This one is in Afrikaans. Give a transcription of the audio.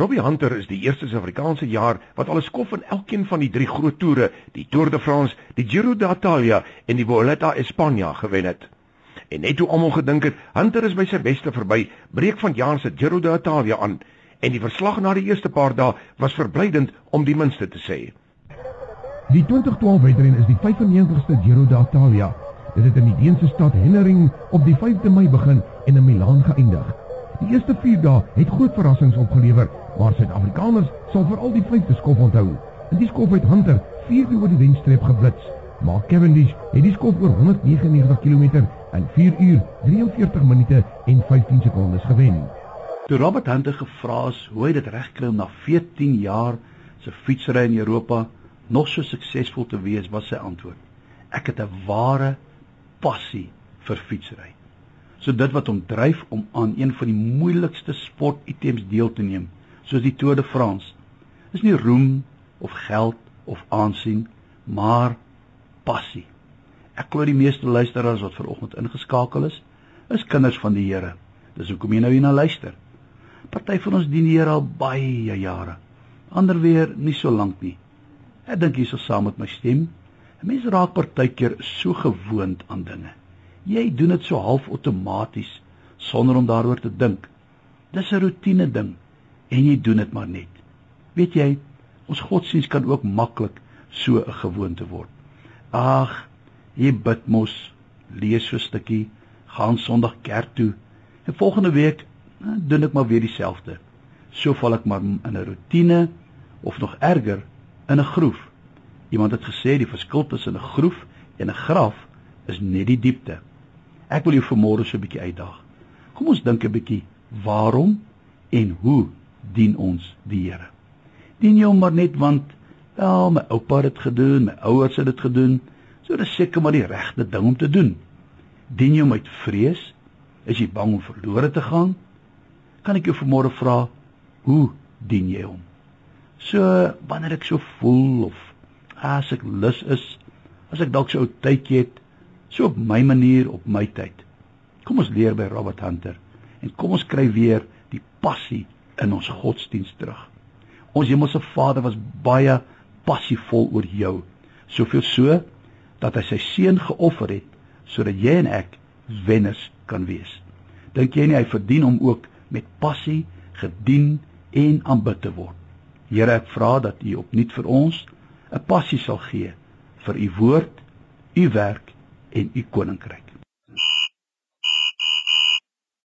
Robbie Hunter is die eerste Suid-Afrikaanse jaar wat al 'n skof in elkeen van die drie groot toere, die Tour de France, die Giro d'Italia en die Vuelta a España gewen het. En net toe almal gedink het Hunter is by sy beste verby, breek van jaar se Giro d'Italia aan en die verslag na die eerste paar dae was verblydend om die minste te sê. Die 2012 wedren is die 95ste Giro d'Italia. Dit het in die Deense stad Hennering op die 5de Mei begin en in Milaan geëindig. Die eerste 4 dae het groot verrassings opgelewer, maar Suid-Afrikaners sal veral die 5de skof onthou. In die skof het Hunter 4 keer oor die wenstreep geblits, maar Cavendish het die skof oor 199 km in 4 uur 43 minute en 15 sekondes gewen. Toe Robert Hunter gevra is hoe hy dit regkry om na 14 jaar se fietsry in Europa nog so suksesvol te wees, was sy antwoord. Ek het 'n ware passie vir fietsry. So dit wat hom dryf om aan een van die moeilikste sportitems deel te neem, soos die Tour de France, is nie roem of geld of aansien, maar passie. Ek glo die meeste luisteraars wat vanoggend ingeskakel is, is kinders van die Here. Dis hoekom jy nou hier na luister. Party van ons dien die Here al baie jare. Ander weer nie so lank nie. Ek dink sal saam met my stem. 'n Mens raak partykeer so gewoond aan dinge. Jy doen dit so half outomaties sonder om daaroor te dink. Dis 'n rotine ding en jy doen dit maar net. Weet jy, ons godsdiens kan ook maklik so 'n gewoonte word. Ag, jy bid mos, lees so 'n stukkie, gaan Sondag kerk toe. En volgende week nou, doen ek maar weer dieselfde. So val ek maar in 'n rotine of nog erger in 'n groef. Iemand het gesê die verskil tussen 'n groef en 'n graf is net die diepte. Ek wil jou vanmôre so 'n bietjie uitdaag. Kom ons dink 'n bietjie waarom en hoe dien ons die Here? Dien hom maar net want ja, my oupa het dit gedoen, my ouers het dit gedoen, so dis seker maar die regte ding om te doen. Dien hom uit vrees? Is jy bang om verlore te gaan? Kan ek jou vanmôre vra, hoe dien jy hom? So wanneer ek so voel of as ek lus is, as ek dalk so 'n tydjie het, so op my manier op my tyd. Kom ons leer by Robert Hunter en kom ons kry weer die passie in ons godsdiens terug. Ons hemelse Vader was baie passievol oor jou, soveel so dat hy sy seun geoffer het sodat jy en ek wenners kan wees. Dink jy nie hy verdien om ook met passie gedien en aanbid te word? Here, ek vra dat U opnuut vir ons 'n passie sal gee vir U woord, U werk en U koninkryk.